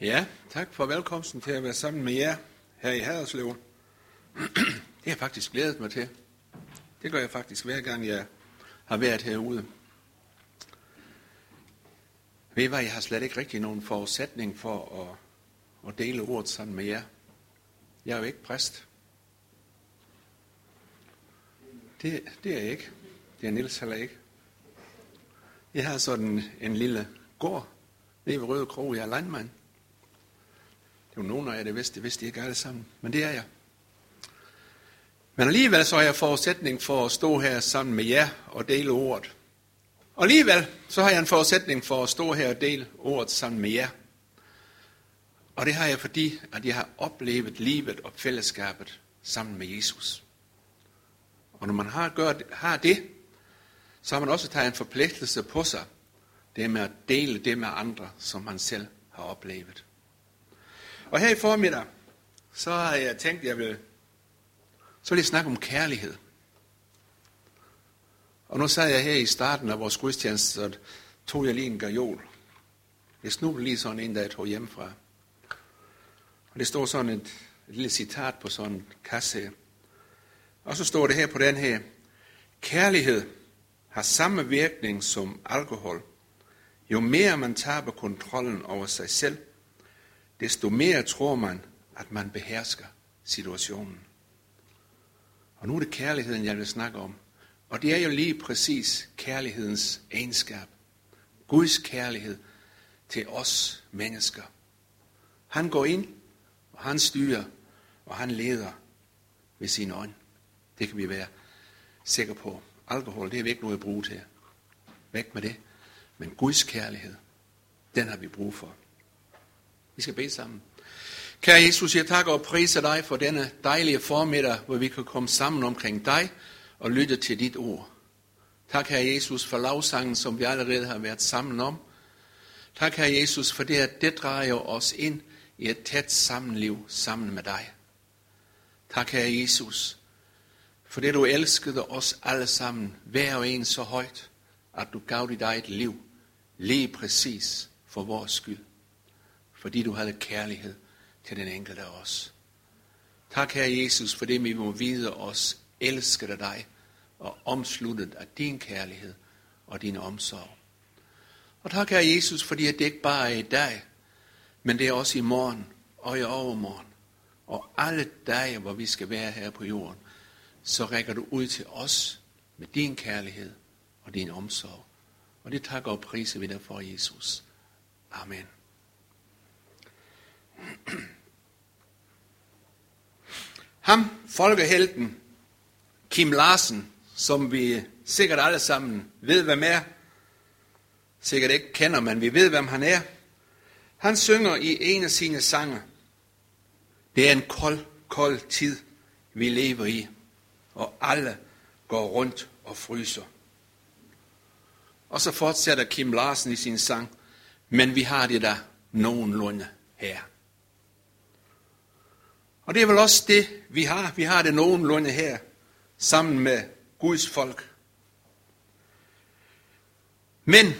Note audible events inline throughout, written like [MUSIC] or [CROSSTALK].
Ja, tak for velkomsten til at være sammen med jer her i Haderslev. [CLEARS THROAT] Det har jeg faktisk glædet mig til. Det gør jeg faktisk hver gang, jeg har været herude. Ved I hvad, jeg har slet ikke rigtig nogen forudsætning for at, at dele ordet sammen med jer. Jeg er jo ikke præst. Det, det er jeg ikke. Det er Nils heller ikke. Jeg har sådan en lille gård nede ved Røde Krog. Jeg er landmand. Det er jo nogen af jer, der vidste, det vidste de ikke alle sammen. Men det er jeg. Men alligevel så har jeg forudsætning for at stå her sammen med jer og dele ordet. Og alligevel så har jeg en forudsætning for at stå her og dele ordet sammen med jer. Og det har jeg fordi, at jeg har oplevet livet og fællesskabet sammen med Jesus. Og når man har, gør, har det, så har man også taget en forpligtelse på sig. Det med at dele det med andre, som man selv har oplevet. Og her i formiddag, så har jeg tænkt, at jeg vil, så vil jeg snakke om kærlighed. Og nu sad jeg her i starten af vores gudstjeneste, så tog jeg lige en gajol. Jeg snublede lige sådan en, da jeg tog hjemmefra. Og det står sådan et, et lille citat på sådan en kasse her. Og så står det her på den her. Kærlighed har samme virkning som alkohol. Jo mere man taber kontrollen over sig selv, desto mere tror man, at man behersker situationen. Og nu er det kærligheden, jeg vil snakke om. Og det er jo lige præcis kærlighedens egenskab. Guds kærlighed til os mennesker. Han går ind, og han styrer, og han leder ved sin ånd. Det kan vi være sikre på. Alkohol, det er vi ikke noget at bruge til. Væk med det. Men Guds kærlighed, den har vi brug for. Vi skal bede sammen. Kære Jesus, jeg takker og priser dig for denne dejlige formiddag, hvor vi kan komme sammen omkring dig og lytte til dit ord. Tak, Herre Jesus, for lovsangen, som vi allerede har været sammen om. Tak, Herre Jesus, for det, at det drejer os ind i et tæt sammenliv sammen med dig. Tak, Herre Jesus, for det du elskede os alle sammen, hver og en så højt, at du gav dit eget liv, lige præcis for vores skyld fordi du havde kærlighed til den enkelte af os. Tak, Herre Jesus, for det, vi må vide os elsker dig og omsluttet af din kærlighed og din omsorg. Og tak, Herre Jesus, fordi det ikke bare er i dag, men det er også i morgen og i overmorgen. Og alle dage, hvor vi skal være her på jorden, så rækker du ud til os med din kærlighed og din omsorg. Og det takker og priser vi dig for, Jesus. Amen. Ham, folkehelten, Kim Larsen, som vi sikkert alle sammen ved, hvem er, sikkert ikke kender, men vi ved, hvem han er, han synger i en af sine sange, det er en kold, kold tid, vi lever i, og alle går rundt og fryser. Og så fortsætter Kim Larsen i sin sang, men vi har det der nogenlunde her. Og det er vel også det, vi har. Vi har det nogenlunde her, sammen med Guds folk. Men,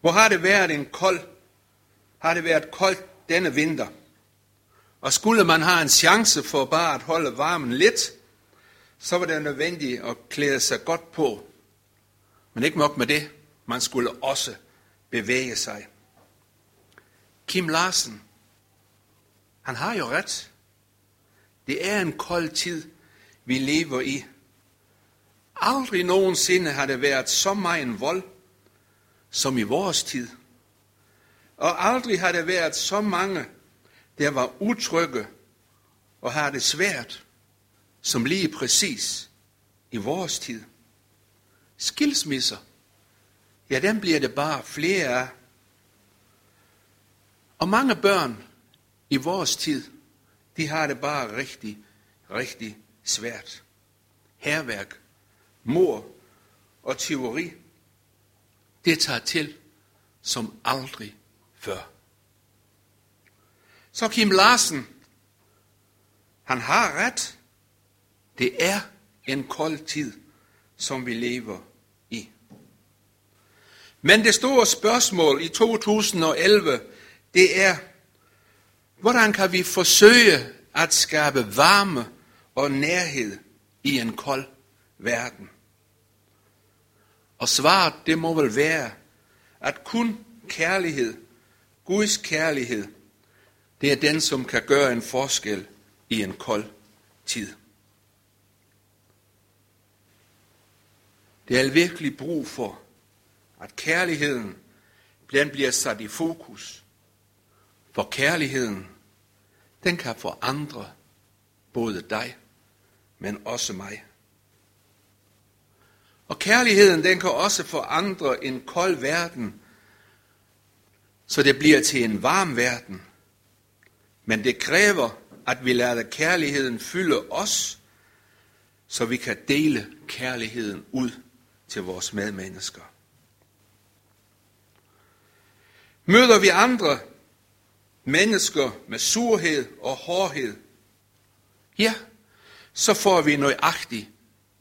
hvor har det været en kold, har det været koldt denne vinter. Og skulle man have en chance for bare at holde varmen lidt, så var det nødvendigt at klæde sig godt på. Men ikke nok med det, man skulle også bevæge sig. Kim Larsen, han har jo ret. Det er en kold tid, vi lever i. Aldrig nogensinde har der været så meget vold, som i vores tid. Og aldrig har der været så mange, der var utrygge og har det svært, som lige præcis i vores tid. Skilsmisser, ja, den bliver det bare flere af. Og mange børn i vores tid de har det bare rigtig, rigtig svært. Herværk, mor og teori, det tager til som aldrig før. Så Kim Larsen, han har ret. Det er en kold tid, som vi lever i. Men det store spørgsmål i 2011, det er, Hvordan kan vi forsøge at skabe varme og nærhed i en kold verden? Og svaret, det må vel være, at kun kærlighed, Guds kærlighed, det er den, som kan gøre en forskel i en kold tid. Det er virkelig brug for, at kærligheden den bliver sat i fokus hvor kærligheden, den kan forandre både dig, men også mig. Og kærligheden, den kan også forandre en kold verden, så det bliver til en varm verden. Men det kræver, at vi lader kærligheden fylde os, så vi kan dele kærligheden ud til vores medmennesker. Møder vi andre mennesker med surhed og hårdhed, ja, så får vi nøjagtigt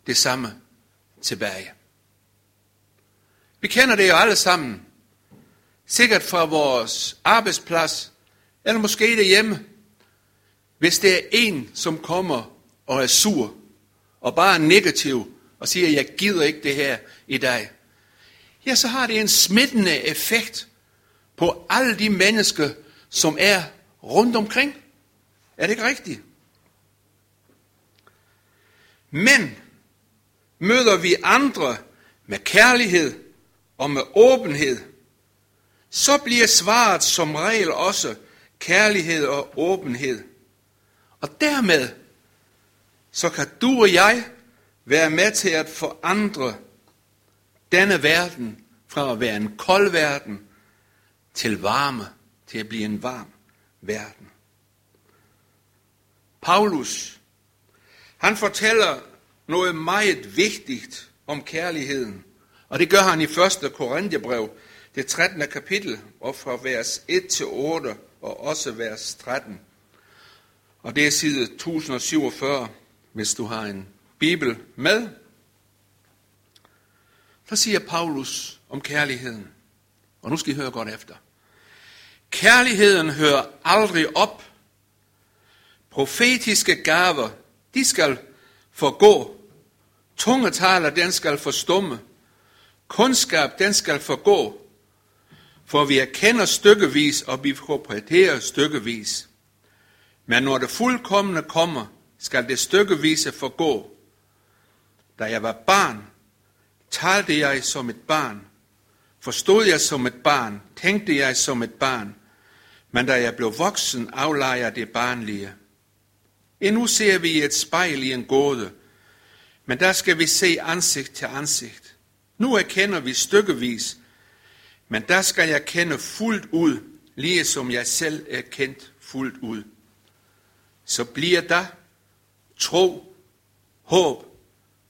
det samme tilbage. Vi kender det jo alle sammen. Sikkert fra vores arbejdsplads, eller måske derhjemme. Hvis det er en, som kommer og er sur, og bare er negativ, og siger, jeg gider ikke det her i dag, ja, så har det en smittende effekt på alle de mennesker, som er rundt omkring. Er det ikke rigtigt? Men møder vi andre med kærlighed og med åbenhed, så bliver svaret som regel også kærlighed og åbenhed. Og dermed, så kan du og jeg være med til at forandre denne verden fra at være en kold verden til varme, til at blive en varm verden. Paulus, han fortæller noget meget vigtigt om kærligheden. Og det gør han i 1. Korintherbrev, det 13. kapitel, og fra vers 1 til 8, og også vers 13. Og det er side 1047, hvis du har en bibel med. Der siger Paulus om kærligheden. Og nu skal I høre godt efter. Kærligheden hører aldrig op. Profetiske gaver, de skal forgå. Tungetaler, den skal forstumme. Kundskab, den skal forgå. For vi erkender stykkevis, og vi proprietterer stykkevis. Men når det fuldkommende kommer, skal det stykkevise forgå. Da jeg var barn, talte jeg som et barn. Forstod jeg som et barn, tænkte jeg som et barn. Men da jeg blev voksen, aflejer jeg det barnlige. Endnu ser vi et spejl i en gåde, men der skal vi se ansigt til ansigt. Nu erkender vi stykkevis, men der skal jeg kende fuldt ud, lige som jeg selv er kendt fuldt ud. Så bliver der tro, håb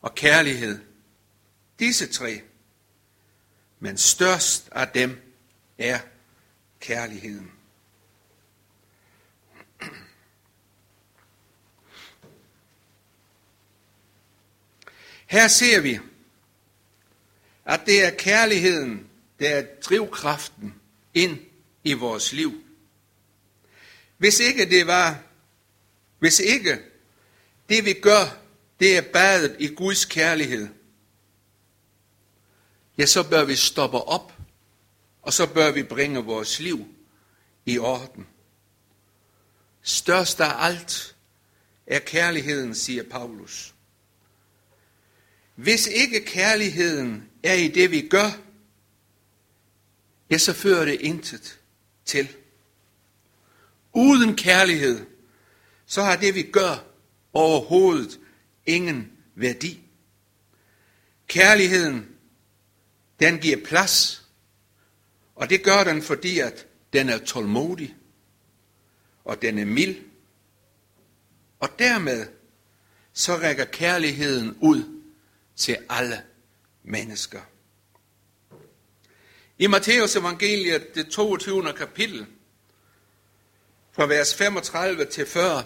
og kærlighed. Disse tre. Men størst af dem er kærligheden. Her ser vi, at det er kærligheden, der er drivkraften ind i vores liv. Hvis ikke det var, hvis ikke det vi gør, det er badet i Guds kærlighed, ja, så bør vi stoppe op, og så bør vi bringe vores liv i orden. Størst af alt er kærligheden, siger Paulus. Hvis ikke kærligheden er i det, vi gør, ja, så fører det intet til. Uden kærlighed, så har det, vi gør, overhovedet ingen værdi. Kærligheden, den giver plads, og det gør den, fordi at den er tålmodig, og den er mild, og dermed så rækker kærligheden ud til alle mennesker. I Matteus evangeliet, det 22. kapitel, fra vers 35 til 40,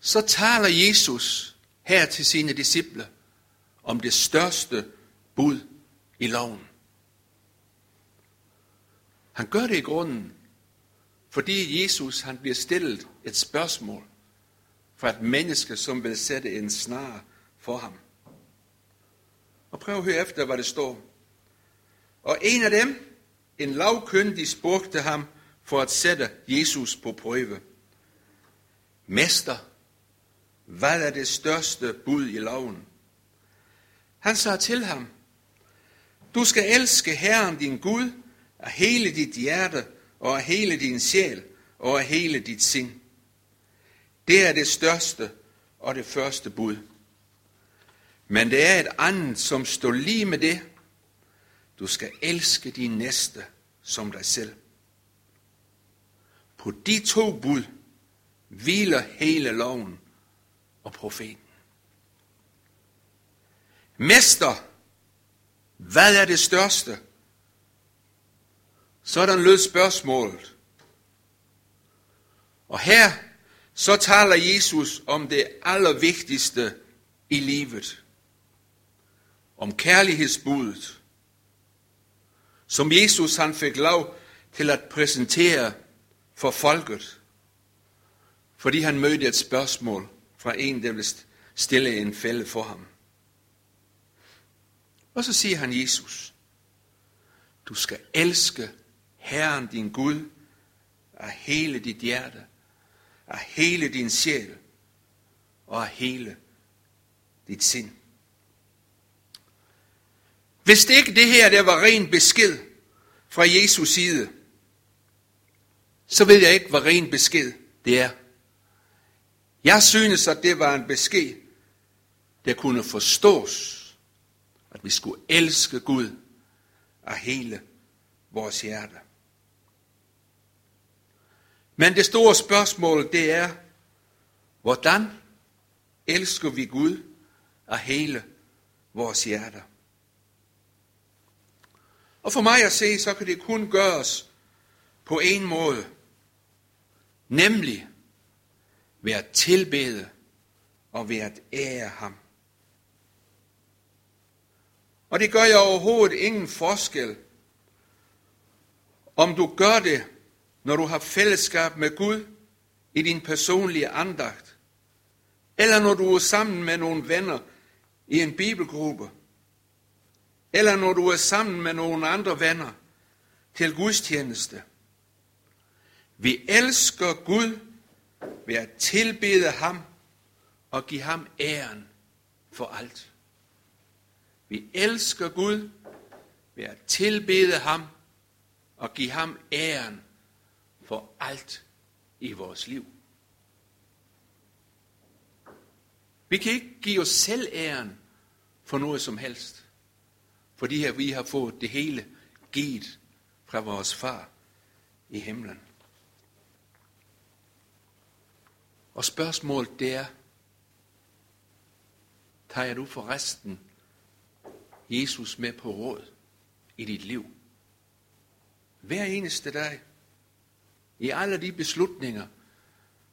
så taler Jesus her til sine disciple om det største bud i loven. Han gør det i grunden, Fordi Jesus han bliver stillet et spørgsmål fra et menneske, som vil sætte en snar for ham. Og prøv at høre efter, hvad det står. Og en af dem, en lavkyndig, spurgte ham for at sætte Jesus på prøve. Mester, hvad er det største bud i loven? Han sagde til ham, du skal elske Herren din Gud af hele dit hjerte og af hele din sjæl og af hele dit sind. Det er det største og det første bud. Men det er et andet, som står lige med det. Du skal elske din næste som dig selv. På de to bud hviler hele loven og profeten. Mester, hvad er det største? Sådan lød spørgsmålet. Og her så taler Jesus om det allervigtigste i livet. Om kærlighedsbuddet, som Jesus han fik lov til at præsentere for folket, fordi han mødte et spørgsmål fra en, der ville stille en fælde for ham. Og så siger han Jesus, du skal elske Herren din Gud af hele dit hjerte, af hele din sjæl og af hele dit sind. Hvis det ikke det her, der var ren besked fra Jesus side, så ved jeg ikke, hvad ren besked det er. Jeg synes, at det var en besked, der kunne forstås, at vi skulle elske Gud af hele vores hjerte. Men det store spørgsmål, det er, hvordan elsker vi Gud af hele vores hjerter? Og for mig at se, så kan det kun gøres på en måde, nemlig ved at tilbede og ved at ære ham. Og det gør jeg overhovedet ingen forskel, om du gør det, når du har fællesskab med Gud i din personlige andagt, eller når du er sammen med nogle venner i en bibelgruppe, eller når du er sammen med nogle andre venner til gudstjeneste. Vi elsker Gud ved at tilbede ham og give ham æren for alt. Vi elsker Gud ved at tilbede ham og give ham æren for alt i vores liv. Vi kan ikke give os selv æren for noget som helst, fordi her vi har fået det hele givet fra vores far i himlen. Og spørgsmålet det er, tager du for resten Jesus med på råd i dit liv? Hver eneste dag, i alle de beslutninger,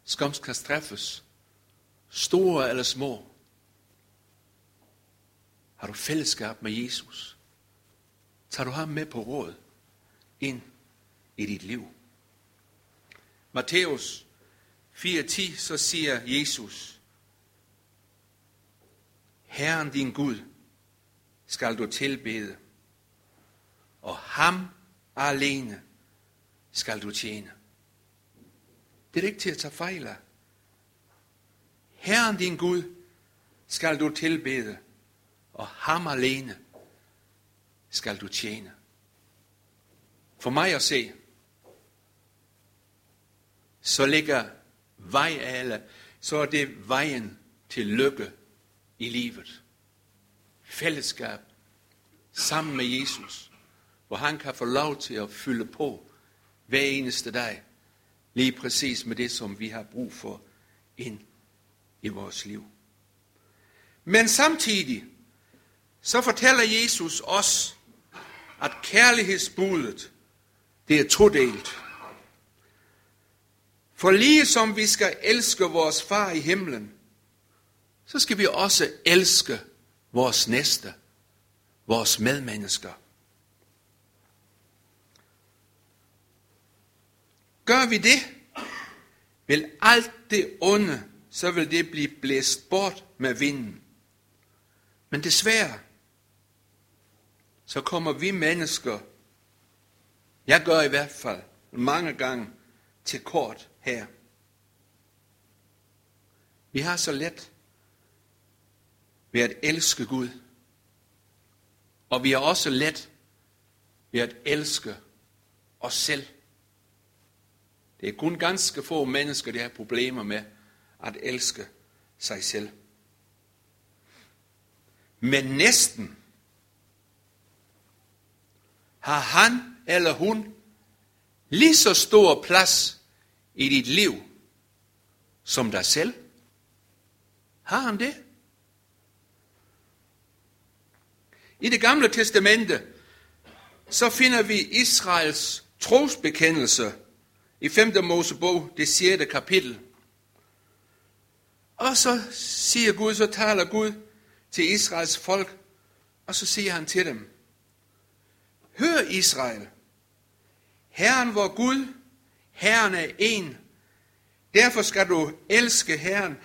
som skal træffes, store eller små, har du fællesskab med Jesus? Tager du ham med på råd ind i dit liv? Matthæus 4.10, så siger Jesus, Herren din Gud skal du tilbede, og ham alene skal du tjene. Det er ikke til at tage fejl af. Herren din Gud skal du tilbede, og ham alene skal du tjene. For mig at se, så ligger vej alle, så er det vejen til lykke i livet. Fællesskab sammen med Jesus, hvor han kan få lov til at fylde på hver eneste dag, lige præcis med det, som vi har brug for ind i vores liv. Men samtidig, så fortæller Jesus os, at kærlighedsbudet, det er todelt. For lige som vi skal elske vores far i himlen, så skal vi også elske vores næste, vores medmennesker. Gør vi det, vil alt det onde, så vil det blive blæst bort med vinden. Men desværre, så kommer vi mennesker, jeg gør i hvert fald mange gange, til kort her. Vi har så let ved at elske Gud. Og vi har også let ved at elske os selv. Det er kun ganske få mennesker, der har problemer med at elske sig selv. Men næsten har han eller hun lige så stor plads i dit liv som dig selv. Har han det? I det gamle testamente, så finder vi Israels trosbekendelse i 5. Mosebog, det 6. kapitel. Og så siger Gud, så taler Gud til Israels folk, og så siger han til dem, Hør Israel, Herren vor Gud, Herren er en. Derfor skal du elske Herren,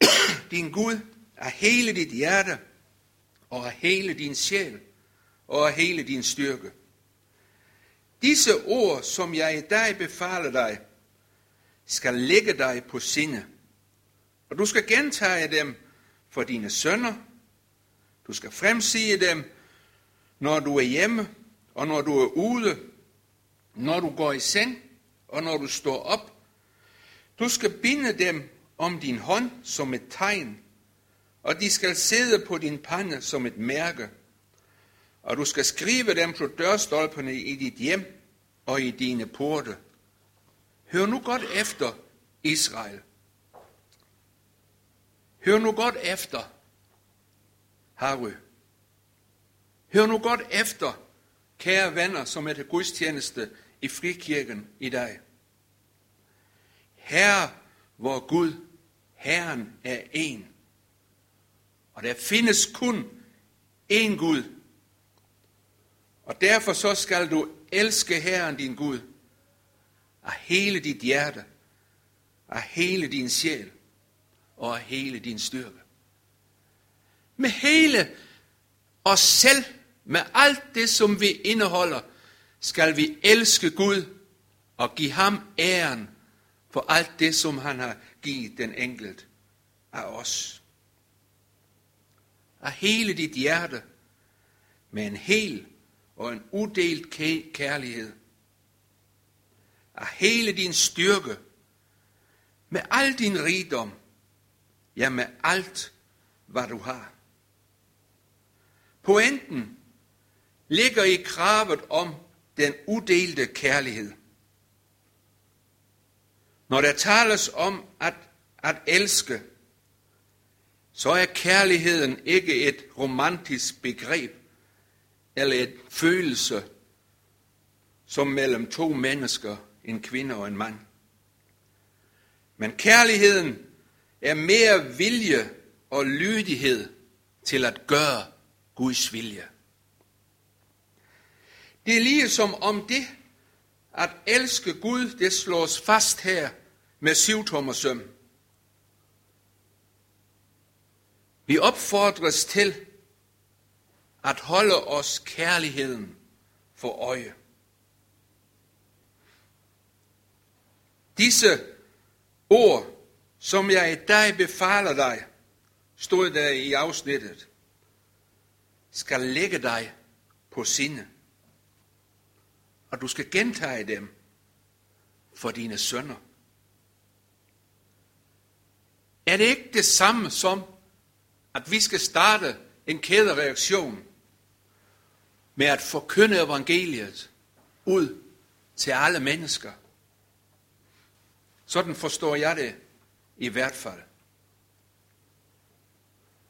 [CLEARS THROAT] din Gud, af hele dit hjerte, og af hele din sjæl, og af hele din styrke. Disse ord, som jeg i dag befaler dig, skal lægge dig på sinde. Og du skal gentage dem for dine sønner. Du skal fremsige dem, når du er hjemme, og når du er ude, når du går i seng, og når du står op. Du skal binde dem om din hånd som et tegn, og de skal sidde på din pande som et mærke. Og du skal skrive dem på dørstolperne i dit hjem og i dine porte. Hør nu godt efter, Israel. Hør nu godt efter, Harry. Hør nu godt efter, kære venner, som er til gudstjeneste i frikirken i dag. Herre, hvor Gud, Herren er en. Og der findes kun én Gud. Og derfor så skal du elske Herren din Gud af hele dit hjerte, af hele din sjæl og af hele din styrke. Med hele os selv, med alt det, som vi indeholder, skal vi elske Gud og give ham æren for alt det, som han har givet den enkelt af os. Af hele dit hjerte, med en hel og en udelt kærlighed. Af hele din styrke, med al din rigdom, ja med alt, hvad du har. Pointen ligger i kravet om den udelte kærlighed. Når der tales om at, at elske, så er kærligheden ikke et romantisk begreb eller et følelse som mellem to mennesker, en kvinde og en mand. Men kærligheden er mere vilje og lydighed til at gøre Guds vilje. Det er lige som om det, at elske Gud, det slås fast her med syvtommersøm. Vi opfordres til at holde os kærligheden for øje. Disse ord, som jeg i dag befaler dig, stod der i afsnittet, skal lægge dig på sinde. Og du skal gentage dem for dine sønner. Er det ikke det samme som, at vi skal starte en kædereaktion med at forkynde evangeliet ud til alle mennesker? Sådan forstår jeg det i hvert fald.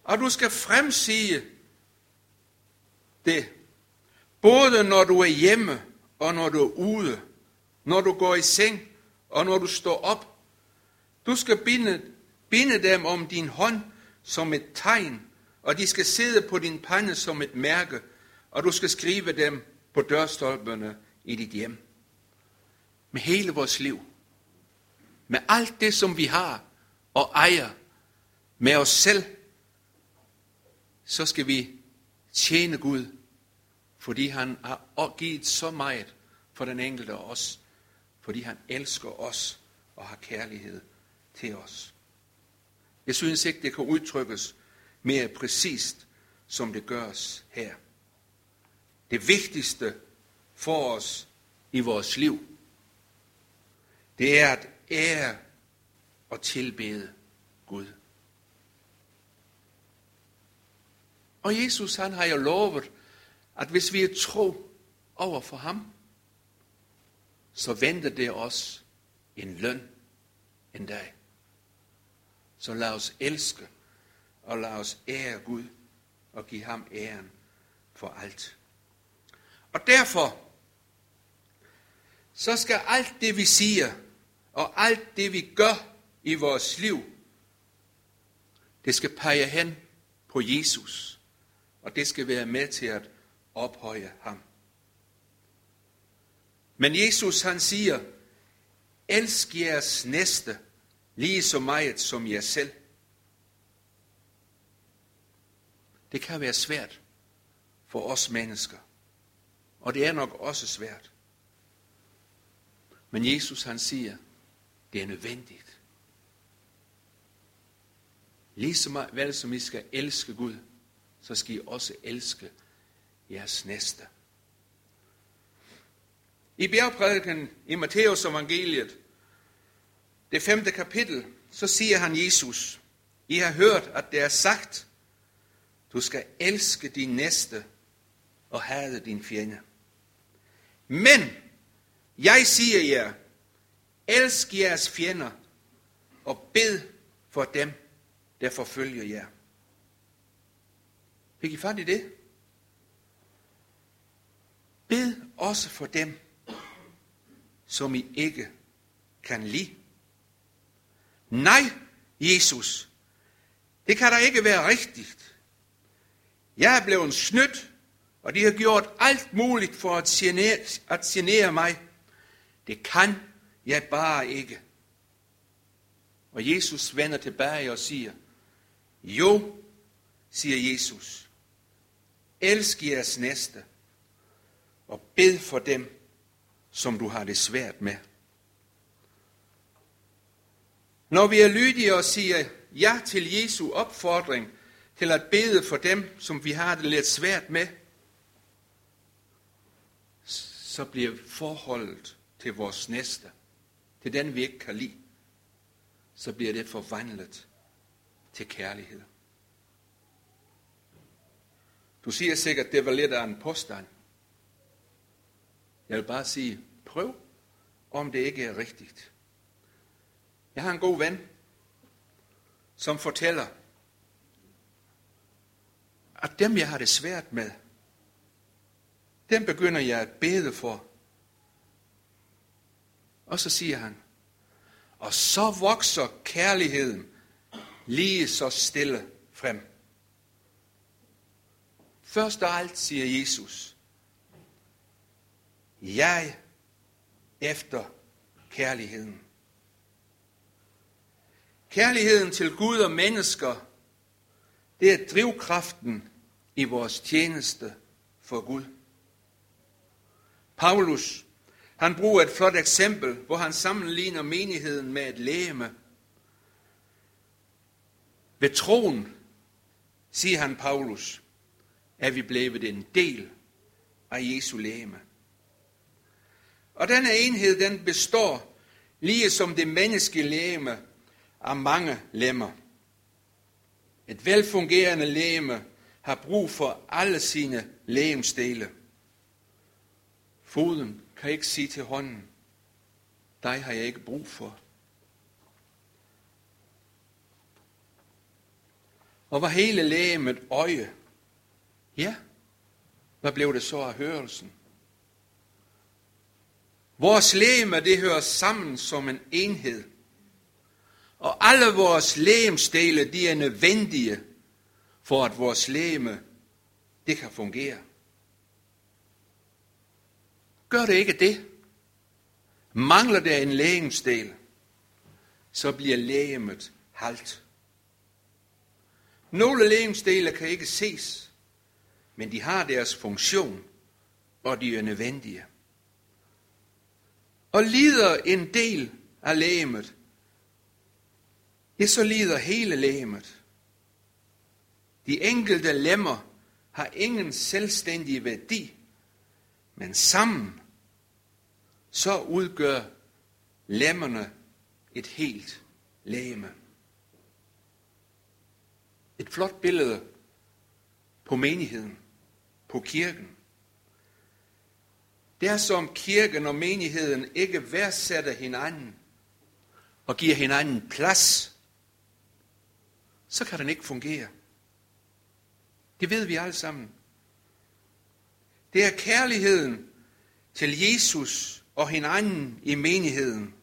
Og du skal fremsige det, både når du er hjemme og når du er ude, når du går i seng og når du står op. Du skal binde, binde dem om din hånd som et tegn, og de skal sidde på din pande som et mærke, og du skal skrive dem på dørstolperne i dit hjem. med hele vores liv, med alt det, som vi har og ejer, med os selv, så skal vi tjene Gud, fordi han har givet så meget for den enkelte af os, fordi han elsker os og har kærlighed til os. Jeg synes ikke, det kan udtrykkes mere præcist, som det gøres her. Det vigtigste for os i vores liv, det er at ære og tilbede Gud. Og Jesus han har jo lovet, at hvis vi er tro over for ham, så venter det os en løn en dag. Så lad os elske og lad os ære Gud og give ham æren for alt. Og derfor, så skal alt det, vi siger, og alt det, vi gør i vores liv, det skal pege hen på Jesus, og det skal være med til at ophøje ham. Men Jesus han siger, elsk jeres næste lige så meget som jer selv. Det kan være svært for os mennesker. Og det er nok også svært. Men Jesus han siger, det er nødvendigt. Lige vel som I skal elske Gud, så skal I også elske jeres næste. I bjergprædiken i Matteus evangeliet, det femte kapitel, så siger han Jesus, I har hørt, at det er sagt, du skal elske din næste og hade din fjende. Men jeg siger jer, elsk jeres fjender og bed for dem, der forfølger jer. Fik I fat i det? Bed også for dem, som I ikke kan lide. Nej, Jesus, det kan da ikke være rigtigt. Jeg er blevet snydt, og de har gjort alt muligt for at genere, at genere mig. Det kan jeg bare ikke. Og Jesus vender tilbage og siger, jo, siger Jesus, elsk jeres næste, og bed for dem, som du har det svært med. Når vi er lydige og siger ja til Jesu opfordring til at bede for dem, som vi har det lidt svært med, så bliver forholdet til vores næste, til den vi ikke kan lide, så bliver det forvandlet til kærlighed. Du siger sikkert, at det var lidt af en påstand. Jeg vil bare sige, prøv, om det ikke er rigtigt. Jeg har en god ven, som fortæller, at dem, jeg har det svært med, dem begynder jeg at bede for. Og så siger han, og så vokser kærligheden lige så stille frem. Først og alt siger Jesus, jeg efter kærligheden. Kærligheden til Gud og mennesker, det er drivkraften i vores tjeneste for Gud. Paulus, han bruger et flot eksempel, hvor han sammenligner menigheden med et lægeme. Ved troen, siger han Paulus, er vi blevet en del af Jesu lægeme. Og denne enhed, den består, lige som det menneskelige læme, af mange lemmer. Et velfungerende læme har brug for alle sine lægemsdele. Foden kan ikke sige til hånden, dig har jeg ikke brug for. Og var hele lægemet øje? Ja. Hvad blev det så af hørelsen? Vores læme, det hører sammen som en enhed. Og alle vores lægemsdele, de er nødvendige for at vores læme, det kan fungere. Gør det ikke det? Mangler der en lægemsdel, så bliver lægemet halt. Nogle lægemsdele kan ikke ses, men de har deres funktion, og de er nødvendige. Og lider en del af lægemet, ja, så lider hele lægemet. De enkelte lemmer har ingen selvstændig værdi, men sammen så udgør lemmerne et helt lægeme. Et flot billede på menigheden, på kirken. Det er som kirken og menigheden ikke værdsætter hinanden og giver hinanden plads, så kan den ikke fungere. Det ved vi alle sammen. Det er kærligheden til Jesus og hinanden i menigheden.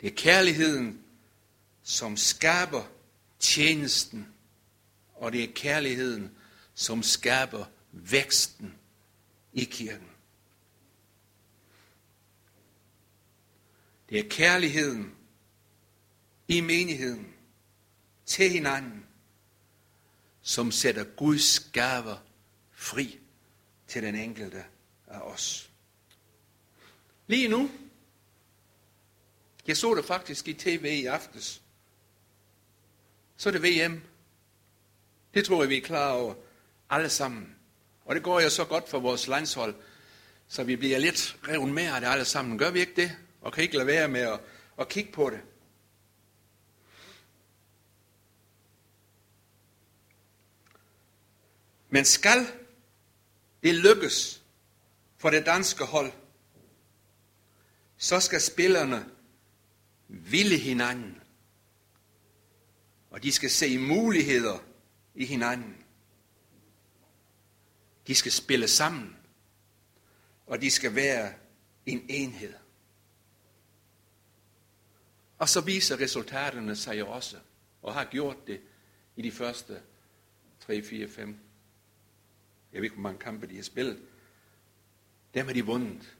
Det er kærligheden, som skaber tjenesten, og det er kærligheden, som skaber væksten i kirken. Det er kærligheden i menigheden til hinanden, som sætter Guds gaver fri til den enkelte af os. Lige nu, jeg så det faktisk i tv i aftes, så er det VM. Det tror jeg, vi er klar over alle sammen. Og det går jo så godt for vores landshold, så vi bliver lidt revet med af det alle sammen. Gør vi ikke det? Og kan ikke lade være med at, at kigge på det. Men skal det lykkes for det danske hold, så skal spillerne ville hinanden. Og de skal se muligheder i hinanden. De skal spille sammen. Og de skal være en enhed. Og så viser resultaterne sig jo også, og har gjort det i de første 3, 4, 5 jeg ved ikke, hvor mange kampe de har spillet. Dem har de vundet.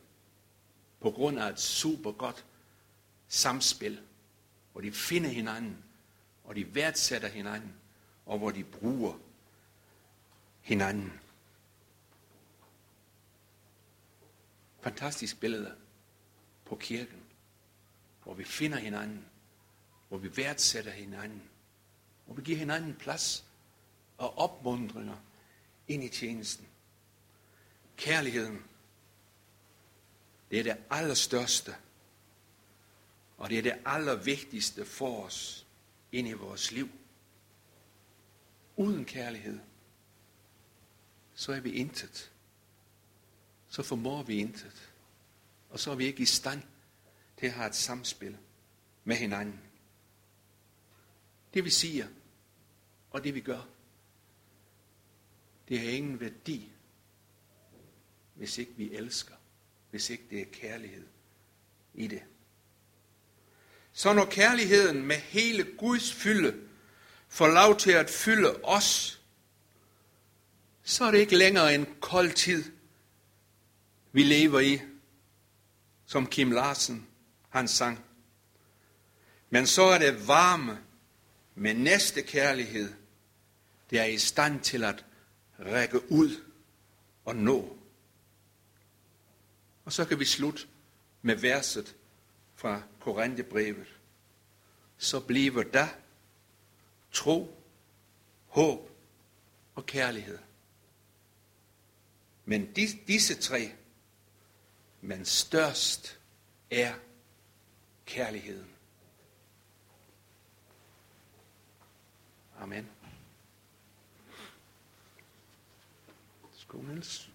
På grund af et super godt samspil, hvor de finder hinanden, og de værdsætter hinanden, og hvor de bruger hinanden. Fantastisk billede på kirken, hvor vi finder hinanden, hvor vi værdsætter hinanden, hvor vi giver hinanden plads og opmundringer ind i tjenesten. Kærligheden, det er det allerstørste, og det er det allervigtigste for os ind i vores liv. Uden kærlighed, så er vi intet. Så formår vi intet. Og så er vi ikke i stand til at have et samspil med hinanden. Det vi siger, og det vi gør, det har ingen værdi, hvis ikke vi elsker, hvis ikke det er kærlighed i det. Så når kærligheden med hele Guds fylde får lov til at fylde os, så er det ikke længere en kold tid, vi lever i, som Kim Larsen han sang. Men så er det varme med næste kærlighed, der er i stand til at række ud og nå. Og så kan vi slutte med verset fra Korinthebrevet. Så bliver der tro, håb og kærlighed. Men disse tre, men størst er kærligheden. Amen. Skål, Niels.